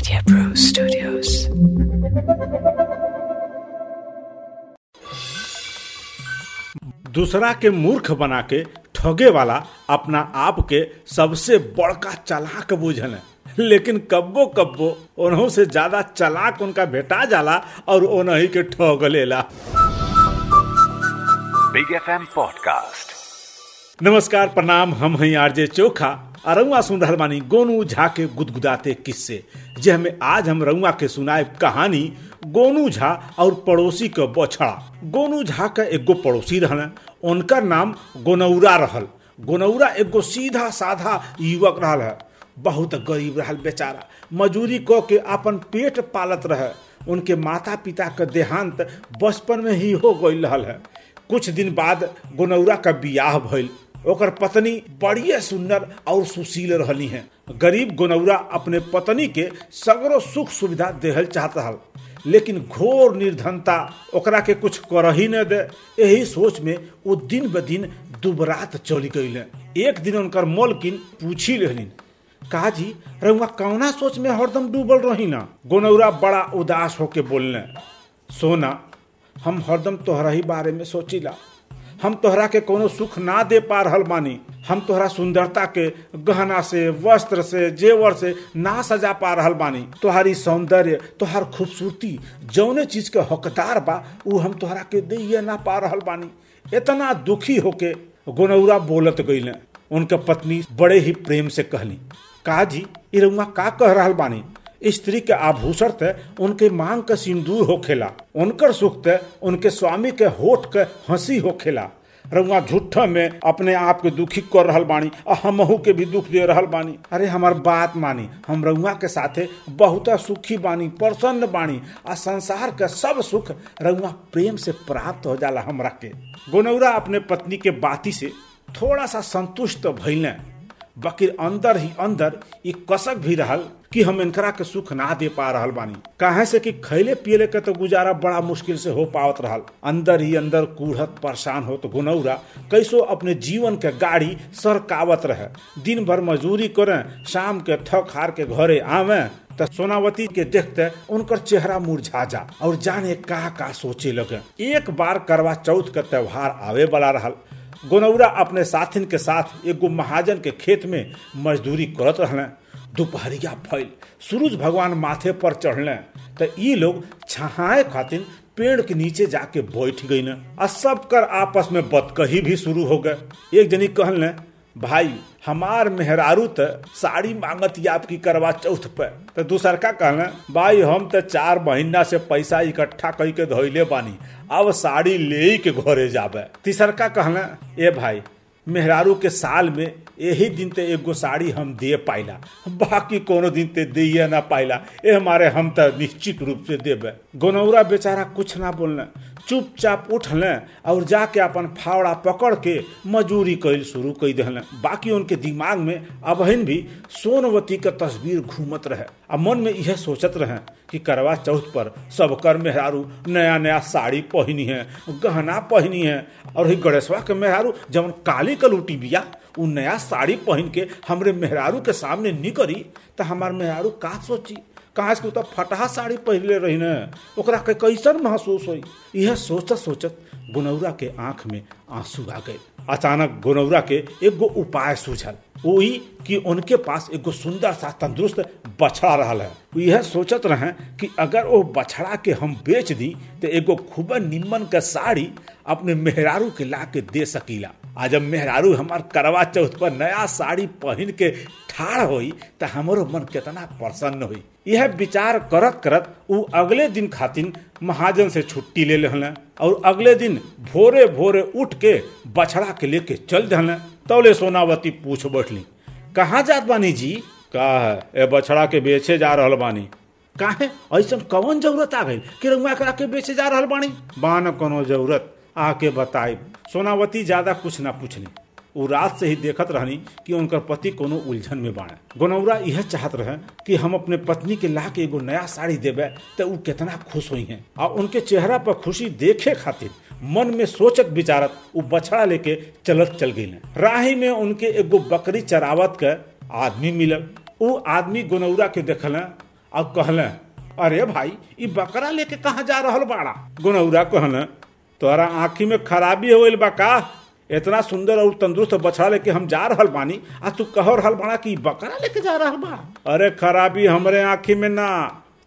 Media Pro Studios. दूसरा के मूर्ख बना के ठगे वाला अपना आप के सबसे बड़का चालाक बुझल लेकिन कब्बो कब्बो उन्हों से ज़्यादा चालाक उनका भेटा जाला और उन्हीं के ठग लेला Big FM Podcast. नमस्कार, प्रणाम, हम हैं आरजे चोखा, और रउआ सुन रहल बानी गोनू झा के गुदगुदाते किस्से। जे हमें, आज हम रउआ के सुनाए कहानी, गोनू झा और पड़ोसी के बछड़ा। गोनू झा का एगो पड़ोसी रहल उनकर नाम गोनौरा रहल। गोनौरा एगो सीधा साधा युवक रहल है। बहुत गरीब रहल बेचारा। मजूरी क के अपन पेट पालत रहे। उनके माता पिता के देहांत बचपन में ही हो गई रहल है। कुछ दिन बाद गोनौरा का बियाह भइल। ओकर पत्नी बड़िए सुंदर और सुशील रहली हैं। गरीब गोनौरा अपने पत्नी के सगरो सुख सुविधा देहल चाहत रहल, लेकिन घोर निर्धनता ओकरा के कुछ कर ही न दे। यही सोच में वो दिन ब दिन दुबरात चली गई एक दिन उनकर मोलकिन पूछी रहलिन कहा जी रउआ कौना सोच में हरदम डूबल रही ना गोनौरा बड़ा उदास होके बोलने सोना, हम हरदम तोहरा ही बारे में सोचिला। हम तोहरा के कोनो सुख ना दे पा रहल बानी हम तोहरा सुंदरता के गहना से, वस्त्र से, जेवर से ना सजा पा रहल बानी तोहारी सौंदर्य, तोहार खूबसूरती, जौने चीज़ के हकदार बा उ हम तोहरा के दे ना पा रहल बानी इतना दुखी होके गोनौरा बोलत गईले उनके पत्नी बड़े ही प्रेम से कहली का जी का कह रहल बानी? स्त्री के आभूषण ते उनके मांग का सिंदूर होखेला उनकर सुख ते उनके स्वामी के होठ के हँसी होखेला रउआ झूठा में अपने आप के दुखी कर रहा बानी और हमहू के भी दुख दे रहल बानी। अरे, हमार बात मानी, हम रउआ के साथे बहुत सुखी बानी, प्रसन्न बानी, आ संसार के सब सुख रउआ प्रेम से प्राप्त हो जाला हमरा के। गोनौरा अपने पत्नी के बाती से थोड़ा सा संतुष्ट भइले। बकिर अंदर ही अंदर ये कसक भी रहल कि हम इनकरा के सुख ना दे पा रहल बानी। काहे से कि खैले पियले के तो गुजारा बड़ा मुश्किल से हो पावत रहल। अंदर ही अंदर कूढ़त परेशान हो तो गुनौरा, कैसो अपने जीवन के गाड़ी सरकावत रहे। दिन भर मजदूरी करे, शाम के थक हार के घरे आवे तो सोनावती के देखते उनकर चेहरा मुरझा जा, और जाने का का सोचे लगे। एक बार करवा चौथ का त्योहार आवे वाला रहल। गोनौरा अपने साथिन के साथ एगो महाजन के खेत में मजदूरी करत रहले। दोपहरिया फैल सूरज भगवान माथे पर चढ़ले तो ई लोग छहाए खातिर पेड़ के नीचे जाके बैठ गई न आ सब कर आपस में बतकही भी शुरू हो गए। एक जनी कहल भाई, हमार मेहरारू त साड़ी मांगत या आपकी करवा चौथ पे। तो दूसर का कहना भाई, हम तो चार महीना से पैसा इकट्ठा कई के धोइले बानी, अब साड़ी ले के घरे जाबे। तीसर का कहना ए भाई मेहरारू के साल में यही दिन ते एगो साड़ी हम दे पाइला। बाकी कोनो दिन ते दिए ना पाइला। ए हमारे हम तो निश्चित रूप से देबे। गोनौरा बेचारा कुछ ना बोलने। चुपचाप उठले और जाके अपन फावड़ा पकड़ के मजूरी कैल शुरू कर दिले बाकी उनके दिमाग में अबहन भी सोनवती का तस्वीर घूमत रहे आ मन में यह सोचत रहे कि करवा चौथ पर सब कर मेहरारू नया नया साड़ी पहनी है, गहना पहनी है और ही गणेशवा के मेहरारू जब काली कलूटी बिया, उ नया साड़ी पहन के हमरे मेहरारू के सामने निकली तो हमार मेहरारू का सोची? कहाँ तो फटहा साड़ी पहले रही न ओकरा के कैसन महसूस हुई? यह सोचत सोचत गुनौरा के आँख में आँसू आ गए। अचानक गुनौरा के एगो उपाय सूझल। वही कि उनके पास एगो सुंदर सा तंदुरुस्त बछड़ा रहा है। यह सोचत रहे कि अगर वो बछड़ा के हम बेच दी तो एगो खूब निम्मन के साड़ी अपने मेहरारू के ला के दे सकीला। आज मेहरारू हमार करवा चौथ पर नया साड़ी पहन के ठाड़ होई तो हमारो मन कितना प्रसन्न हुई। यह विचार करत करत उ अगले दिन खातिर महाजन से छुट्टी ले लेहले और अगले दिन भोरे भोरे उठ के बछड़ा के लेके चल दहले। तौले सोनावती पूछ बैठली, कहाँ जात बानी जी? का है ए बछड़ा के बेचे जा रहा बानी। काहे? ऐसा कौन ज़रूरत आ गई कि रउआ करा के बेचे जा रहा बानी? बान कोनो ज़रूरत, आके बताई सोनावती ज़्यादा कुछ ना पूछनी वो रात से ही देखत रहनी कि उनकर पति कोनो उलझन में बाणे गोनौरा यह चाहत रहे कि हम अपने पत्नी के ला के एगो नया साड़ी देवे तो वो कितना खुश हुई हैं। और उनके चेहरा पर खुशी देखे खातिर मन में सोचत विचारत वो बछड़ा लेके चलत चल गई राही में उनके एगो बकरी चरावत के आदमी मिलल। वो आदमी गोनौरा के देखल और कहले, अरे भाई, ई बकरा लेके कहा जा रहा बाड़ा? गोनौरा कहले तोरा आँखी में खराबी हो बा का? इतना सुंदर और तंदुरुस्त बछड़ा लेके हम जा रहल बानी। आ तू कह रहल बाड़ा कि बकरा लेके जा रहल बा? अरे खराबी हमरे आँखी में ना।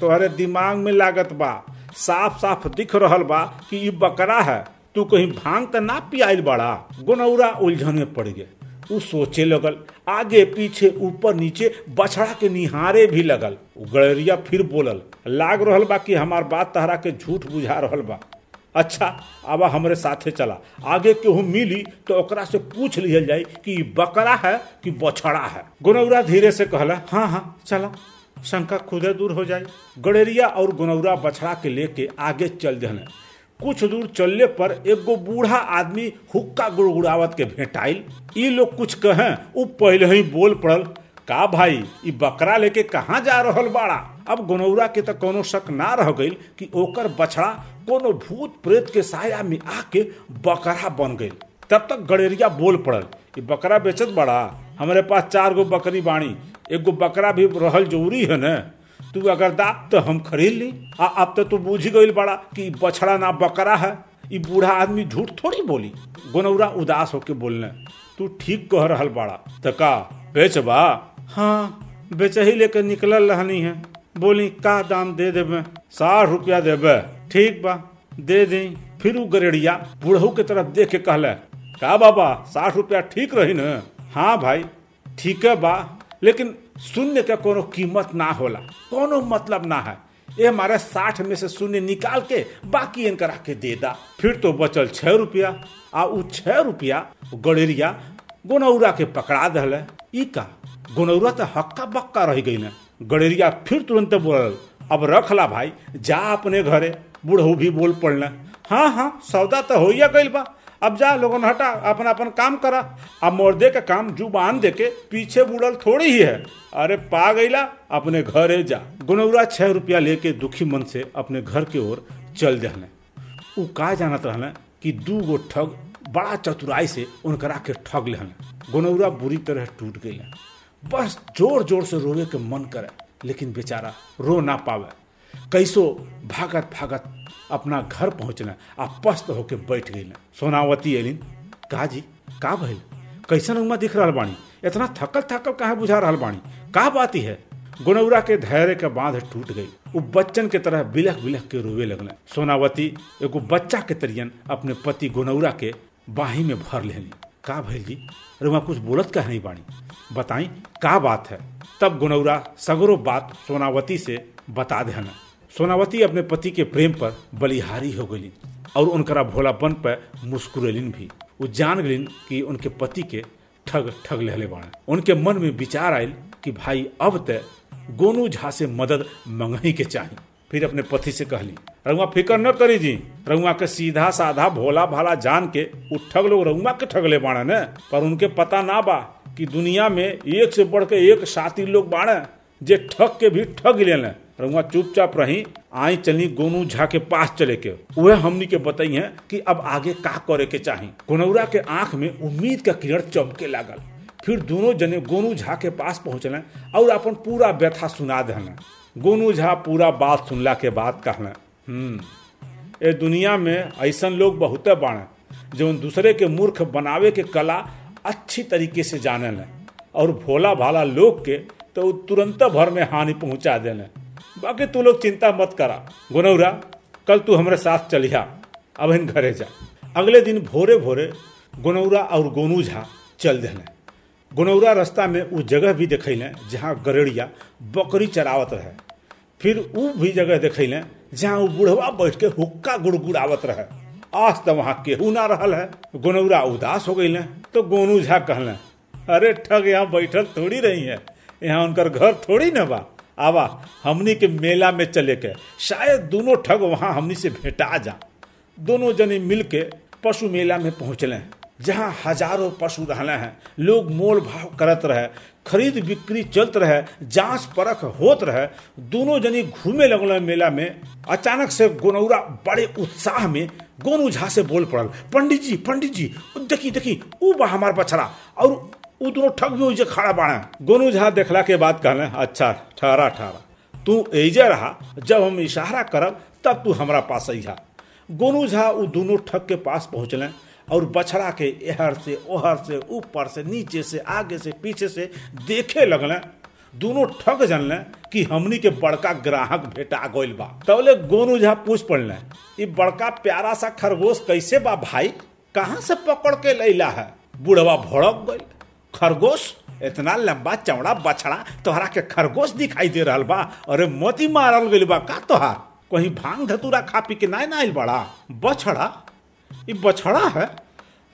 तोहरे दिमाग में लागत बा। साफ़ साफ़ दिख रहल बा कि ई बकरा है। तू कहीं भाँग त ना पियाइल बड़ा। गोनौरा उलझन में पड़ गए उ सोचे लगल। आगे, पीछे, ऊपर, नीचे, बछड़ा के निहारे भी लगल। गड़ेरिया फिर बोलल। लाग रहल बा कि हमार बात तहरा के झूठ बुझा रहल बा। अच्छा अब हमारे साथे चला। आगे केहू मिली तो ओकरा से पूछ लिहल जाई कि बकरा है कि बछड़ा है? गुनौरा धीरे से कहला हाँ हाँ चला। शंका खुदे दूर हो जाए गड़ेरिया और गुनौरा बछड़ा के लेके आगे चल दिहले कुछ दूर चलने पर एगो बूढ़ा आदमी हुक्का गुड़गुड़ावत के भेटाइल। ई लोग कुछ कहें, उ पहले ही बोल पड़ल, का भाई, ई बकरा लेके कहाँ जा रहल बाड़ा? अब गोनौरा के तो कोनो शक ना रह गई कि ओकर बछड़ा कोनो भूत प्रेत के साया में आके बकरा बन गइल। तब तक गड़ेरिया बोल पड़ल, ई बकरा बेचत बड़ा, हमारे पास चार गो बकरी बाणी एगो बकरा भी रहल ज़रूरी है न? तू अगर दा तो हम खरीद ली, आ अब तो तू बूझ गई बड़ा कि बछड़ा ना बकरा है, ई बूढ़ा आदमी झूठ थोड़ी बोली। गोनौरा उदास होके बोलने, तू ठीक कह रहा बड़ा तो का, बेच बा? हाँ बेच ही लेकर निकलल रहनी है। बोली, का दाम दे देबे? साठ रुपया देबे। ठीक बा, दे दी। फिर उ गरेड़िया बूढ़ऊ के तरफ़ देख के कहले, का बाबा, साठ रुपया ठीक रही न? हाँ भाई, ठीक है बा, लेकिन शून्य का कोनो कीमत ना होला। कोनो मतलब ना है। ये हमारे साठ में से शून्य निकाल के बाकी इनकरा के दे दा। फिर तो बचल छह रुपया, आ उ छह रुपया गड़ेरिया गोनौरा के पकड़ा दहले। ई का? गोनौरा तो हक्का बक्का रह गई न। गड़ेरिया फिर तुरंत बोल, अब रख ला भाई, जा अपने घरे बूढ़ऊ भी बोल पड़ल हाँ हाँ सौदा तो हो ही गई बा अब जा, लोगन हटा, अपन अपन काम करा। अब मोर्दे का काम ज़ुबान दे के पीछे बुड़ल थोड़ी ही है। अरे पा गईला अपने घरे जा। गुनौरा छह रुपया लेके दुखी मन से अपने घर के ओर चल दहले उ का जानत रहले कि दू गो ठग बड़ा चतुराई से उनकरा के ठग लेहले गुनौरा बुरी तरह टूट गई बस ज़ोर ज़ोर से रोवे के मन करे, लेकिन बेचारा रो ना पावे। कैसो भागत भागत अपना घर पहुँचना आ पस्त होके बैठ गई सोनावती एलिन का जी का भइल? कैसन उमा दिख रहा बाणी? इतना थकल थकल काहे बुझा रहा बाणी? का बात ही है गुनौरा के धैर्य के बाँध टूट गई। वो बच्चन के तरह बिलख बिलख के रोवे लगल। सोनावती एगो बच्चा के तरियन अपने पति गुनौरा के बाही में भर लेनी का भइल जी? रुमा कुछ बोलत का नहीं बाणी बताई का बात है? तब गुनौरा सगरो बात सोनावती से बता देना सोनावती अपने पति के प्रेम पर बलिहारी हो गई और उनकरा भोलापन पर मुस्कुरेलिन भी। वो जान गलिन कि उनके पति के ठग ठग लेले बाड़े उनके मन में विचार आयल कि भाई, अब तय गोनू झा से मदद मंगही के चाही। फिर अपने पति से कहली रउआ फिकर न करी जी। रउआ के सीधा साधा भोला भाला जान के उ ठग लोग रउआ के ठगले बाड़े न पर उनके पता ना बा कि दुनिया में एक से बढ़ के एक साथी लोग बाड़े जे ठग के भी ठग लेने रउआ चुपचाप रही आई चली गोनू झा के पास चले के। वह हमनी के बताई है कि अब आगे का करे के चाही। गोनौरा के आँख में उम्मीद का किरण चमके लागल। फिर दोनों जने गोनू झा के पास पहुंचल और अपन पूरा व्यथा सुना दहल गोनू झा पूरा बात सुनला के बाद कहल हम्म ए दुनिया में ऐसा लोग बहुते बाड़े जो दूसरे के मूर्ख बनावे के कला अच्छी तरीके से जाने लें, और भोला भाला लोग के तो तुरंत भर में हानि पहुँचा देने। बाकी तू लोग चिंता मत करा। गुनौरा, कल तू हमारे साथ चलिया, अब इन घरे जा। अगले दिन भोरे भोरे गुनौरा और गोनू झा चल देने। गुनौरा रास्ता में उस जगह भी देखैले जहाँ गरेड़िया बकरी चरावत रहे। फिर उ भी जगह देखैले जहाँ वो बुढ़वा बैठ के हुक्का गुड़गुड़ावत रहे। आज तो वहाँ केहू ना रहल है। गुनौरा उदास हो गई तो गोनू झा कहले, अरे ठग, यहाँ बैठल थोड़ी रही है। यहाँ उनकर घर थोड़ी न बा। आवा हमनी के मेला में चले के शायद दोनों ठग वहाँ हमनी से भेटा जा। दोनों जने मिल के पशु मेला में पहुँचले। जहाँ हज़ारों पशु रहले हैं, लोग मोल भाव करत रहे, खरीद बिक्री चलत रहे, जाँच परख होत रहे, दोनों जनी घूमे लगल मेला में, अचानक से गोनौरा बड़े उत्साह में गोनू झा से बोल पड़ल पंडित जी पंडित जी देखी देखी, ऊ बा हमार बछड़ा, और उ दोनों ठग भी उजे खड़ा बाड़े। गोनू झा देखला के बाद कहले अच्छा ठहरा ठहरा, तू एजे रहा, जब हम इशारा करब, तब तू हमारा पास अइहा। गोनू झा उ दोनों ठग के पास पहुंचलें और बछड़ा के एहर से, ओहर से, ऊपर से, नीचे से, आगे से, पीछे से देखे लगलें। दोनों ठग जानले कि हमनी के बड़का ग्राहक भेटा गइल बा। तबले गोनू झा पूछ पड़ले, ई बड़का प्यारा सा खरगोश कैसे बा भाई? कहाँ से पकड़ के लैला है? बुढ़वा भड़क गइल, खरगोश इतना लंबा चौड़ा बछड़ा तोहरा के खरगोश दिखाई दे रहा बा। अरे मोती मारल गइल बा, का तोहार? कहीं भाँग धतूरा खा पी के ना नाइल बड़ा? बछड़ा ई बछड़ा है।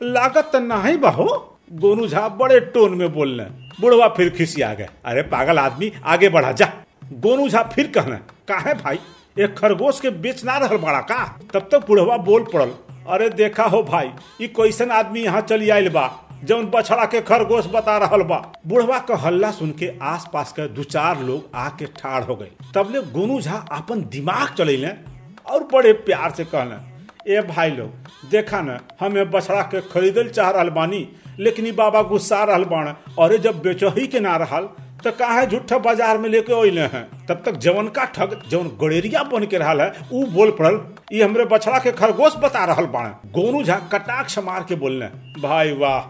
लागत त नहीं बहो। गोनू झा बड़े टोन में बोलने। बुढ़वा फिर खिसिया गए। अरे पागल आदमी, आगे बढ़ा जा। गोनू झा फिर कहने, काहे भाई? एक खरगोश के बेच ना रहल बड़ा का? तब तक बुढ़वा बोल पड़ल, अरे देखा हो भाई ये कैसन आदमी यहाँ चली आयल बा, जौन बछड़ा के खरगोश बता रहा बा? बुढ़वा का हल्ला सुन के आस पास के दो चार लोग आके ठाड़ हो गए। तबले गोनू झा अपन दिमाग चलेले और बड़े प्यार से कहले ए भाई लोग, देखा न, हमें बछड़ा के खरीदल चाह रहल बानी, लेकिन बाबा गुस्सा रहल बाण। अरे जब बेचही के ना रहल तो काहे झूठा बाज़ार में लेके अइले हैं? तब तक जवन का ठग जवन गड़ेरिया बन के रहा है, ऊ बोल पड़ल, ई हमरे बछड़ा के खरगोश बता रहा बाण। गोनू झा कटाक्ष मार के बोलने, भाई वाह,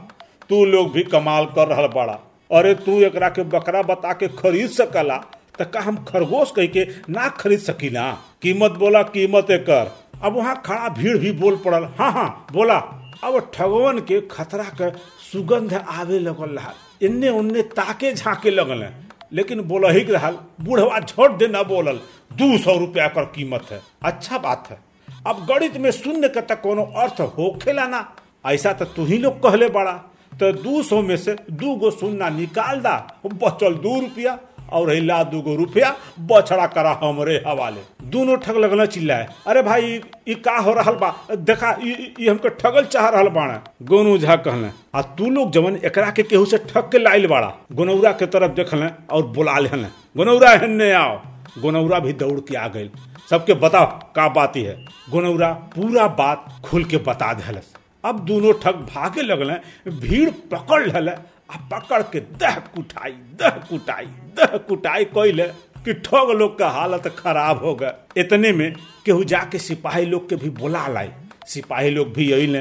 तू लोग भी कमाल कर रहा बाड़ा। अरे तू एक के बकरा बता के खरीद सकला तो का हम खरगोश कह के ना खरीद सकीला? कीमत बोला, कीमत एकर। अब वहाँ खड़ा भीड़ भी बोल पड़ल। हाँ हाँ बोला। अब ठगवन के खतरा के सुगंध आवे लगल रहा इन्ने उन्ने ताके झाके लगल लेकिन बोल ही रहल, बूढ़वा झोट दे न बोलल। दू सौ रुपया कर कीमत है। अच्छा बात है। अब गणित में शून्य का तक कोनो अर्थ होखेला ना। ऐसा तो तू ही लोग कहले बड़ा। तो दू सौ में से दू गो शून्य निकाल दा। बचल दू रुपया। और हिला दू गो रुपया, बछड़ा करा हमरे हवाले। दोनों ठग लगल चिल्लाए, अरे भाई, ई का हो रहल बा? देखा, ई हमके ठगल चाह रहा बाड़ा गोनू झा कहले, आ तू लोग जवन एकरा के केहू से ठग के लाइल बाड़ा, गोनौरा के तरफ़ देखले और बुला लेने गोनौरा हेन्ने आओ। गोनौरा भी दौड़ के आ गई सबके बताओ, का बात है? गोनौरा पूरा बात खुल के बता दिलस अब दोनों ठग भागे लगल, भीड़ पकड़ लल आ पकड़ के दह कुटाई दह कुटाई दह कुटाई कैले कि ठग लोग का हालत खराब हो गए। इतने में केहू जाके सिपाही लोग के भी बुला लाई सिपाही लोग भी अले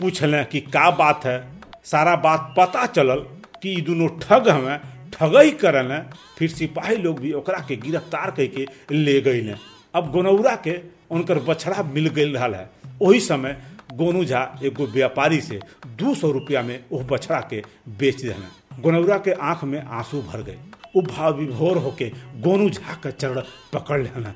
पूछले कि का बात है? सारा बात पता चलल कि दोनों ठग हमें ठगई करल। फिर सिपाही लोग भी ओकरा के गिरफ़्तार करके ले गए अब गोनौरा के उनकर बछड़ा मिल गई है। वही समय गोनू झा एगो व्यापारी से दू सौ रुपया में वह बछड़ा के बेच दिले गोनौरा के आँख में आँसू भर गए। भाव विभोर होके गोनू झा का चरण पकड़ लेना।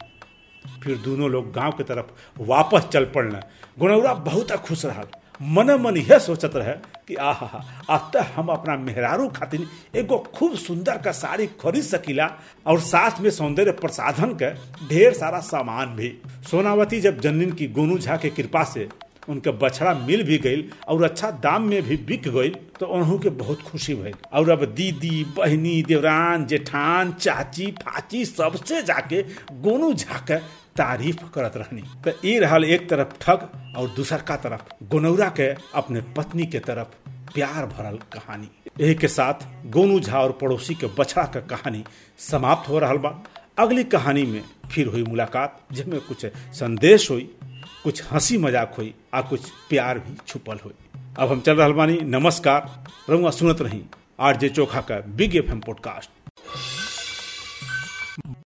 फिर दोनों लोग गाँव के तरफ़ वापस चल पड़ना। गोनौरा बहुत खुश रहा मन मन यह सोचत रहे कि आहा, अब तक हम अपना मेहरारू खातिर एगो खूब सुंदर का साड़ी खरीद सकीला और साथ में सौंदर्य प्रसाधन के ढेर सारा सामान भी। सोनावती जब जन्नीन की गोनू झा के कृपा से उनके बछड़ा मिल भी गई और अच्छा दाम में भी बिक गई तो उन्हों के बहुत खुशी भई और अब दीदी, बहनी, देवरान, जेठान, चाची, फाची सबसे जाके गोनू झा के तारीफ़ करत रहनी। तो ये रहल एक तरफ़ ठग और दूसर का तरफ़ गोनौरा के अपने पत्नी के तरफ़ प्यार भरल कहानी। यही के साथ गोनू झा और पड़ोसी के बछड़ा का कहानी समाप्त हो रहा बा। अगली कहानी में फिर हुई मुलाकात जिसमें कुछ संदेश हुई। कुछ हँसी मज़ाक हुई, आ कुछ प्यार भी छुपल हुई। अब हम चल रहा बानी, नमस्कार। रहुआ सुनत रही आर जे चोखा का बिग एफ़ एम पॉडकास्ट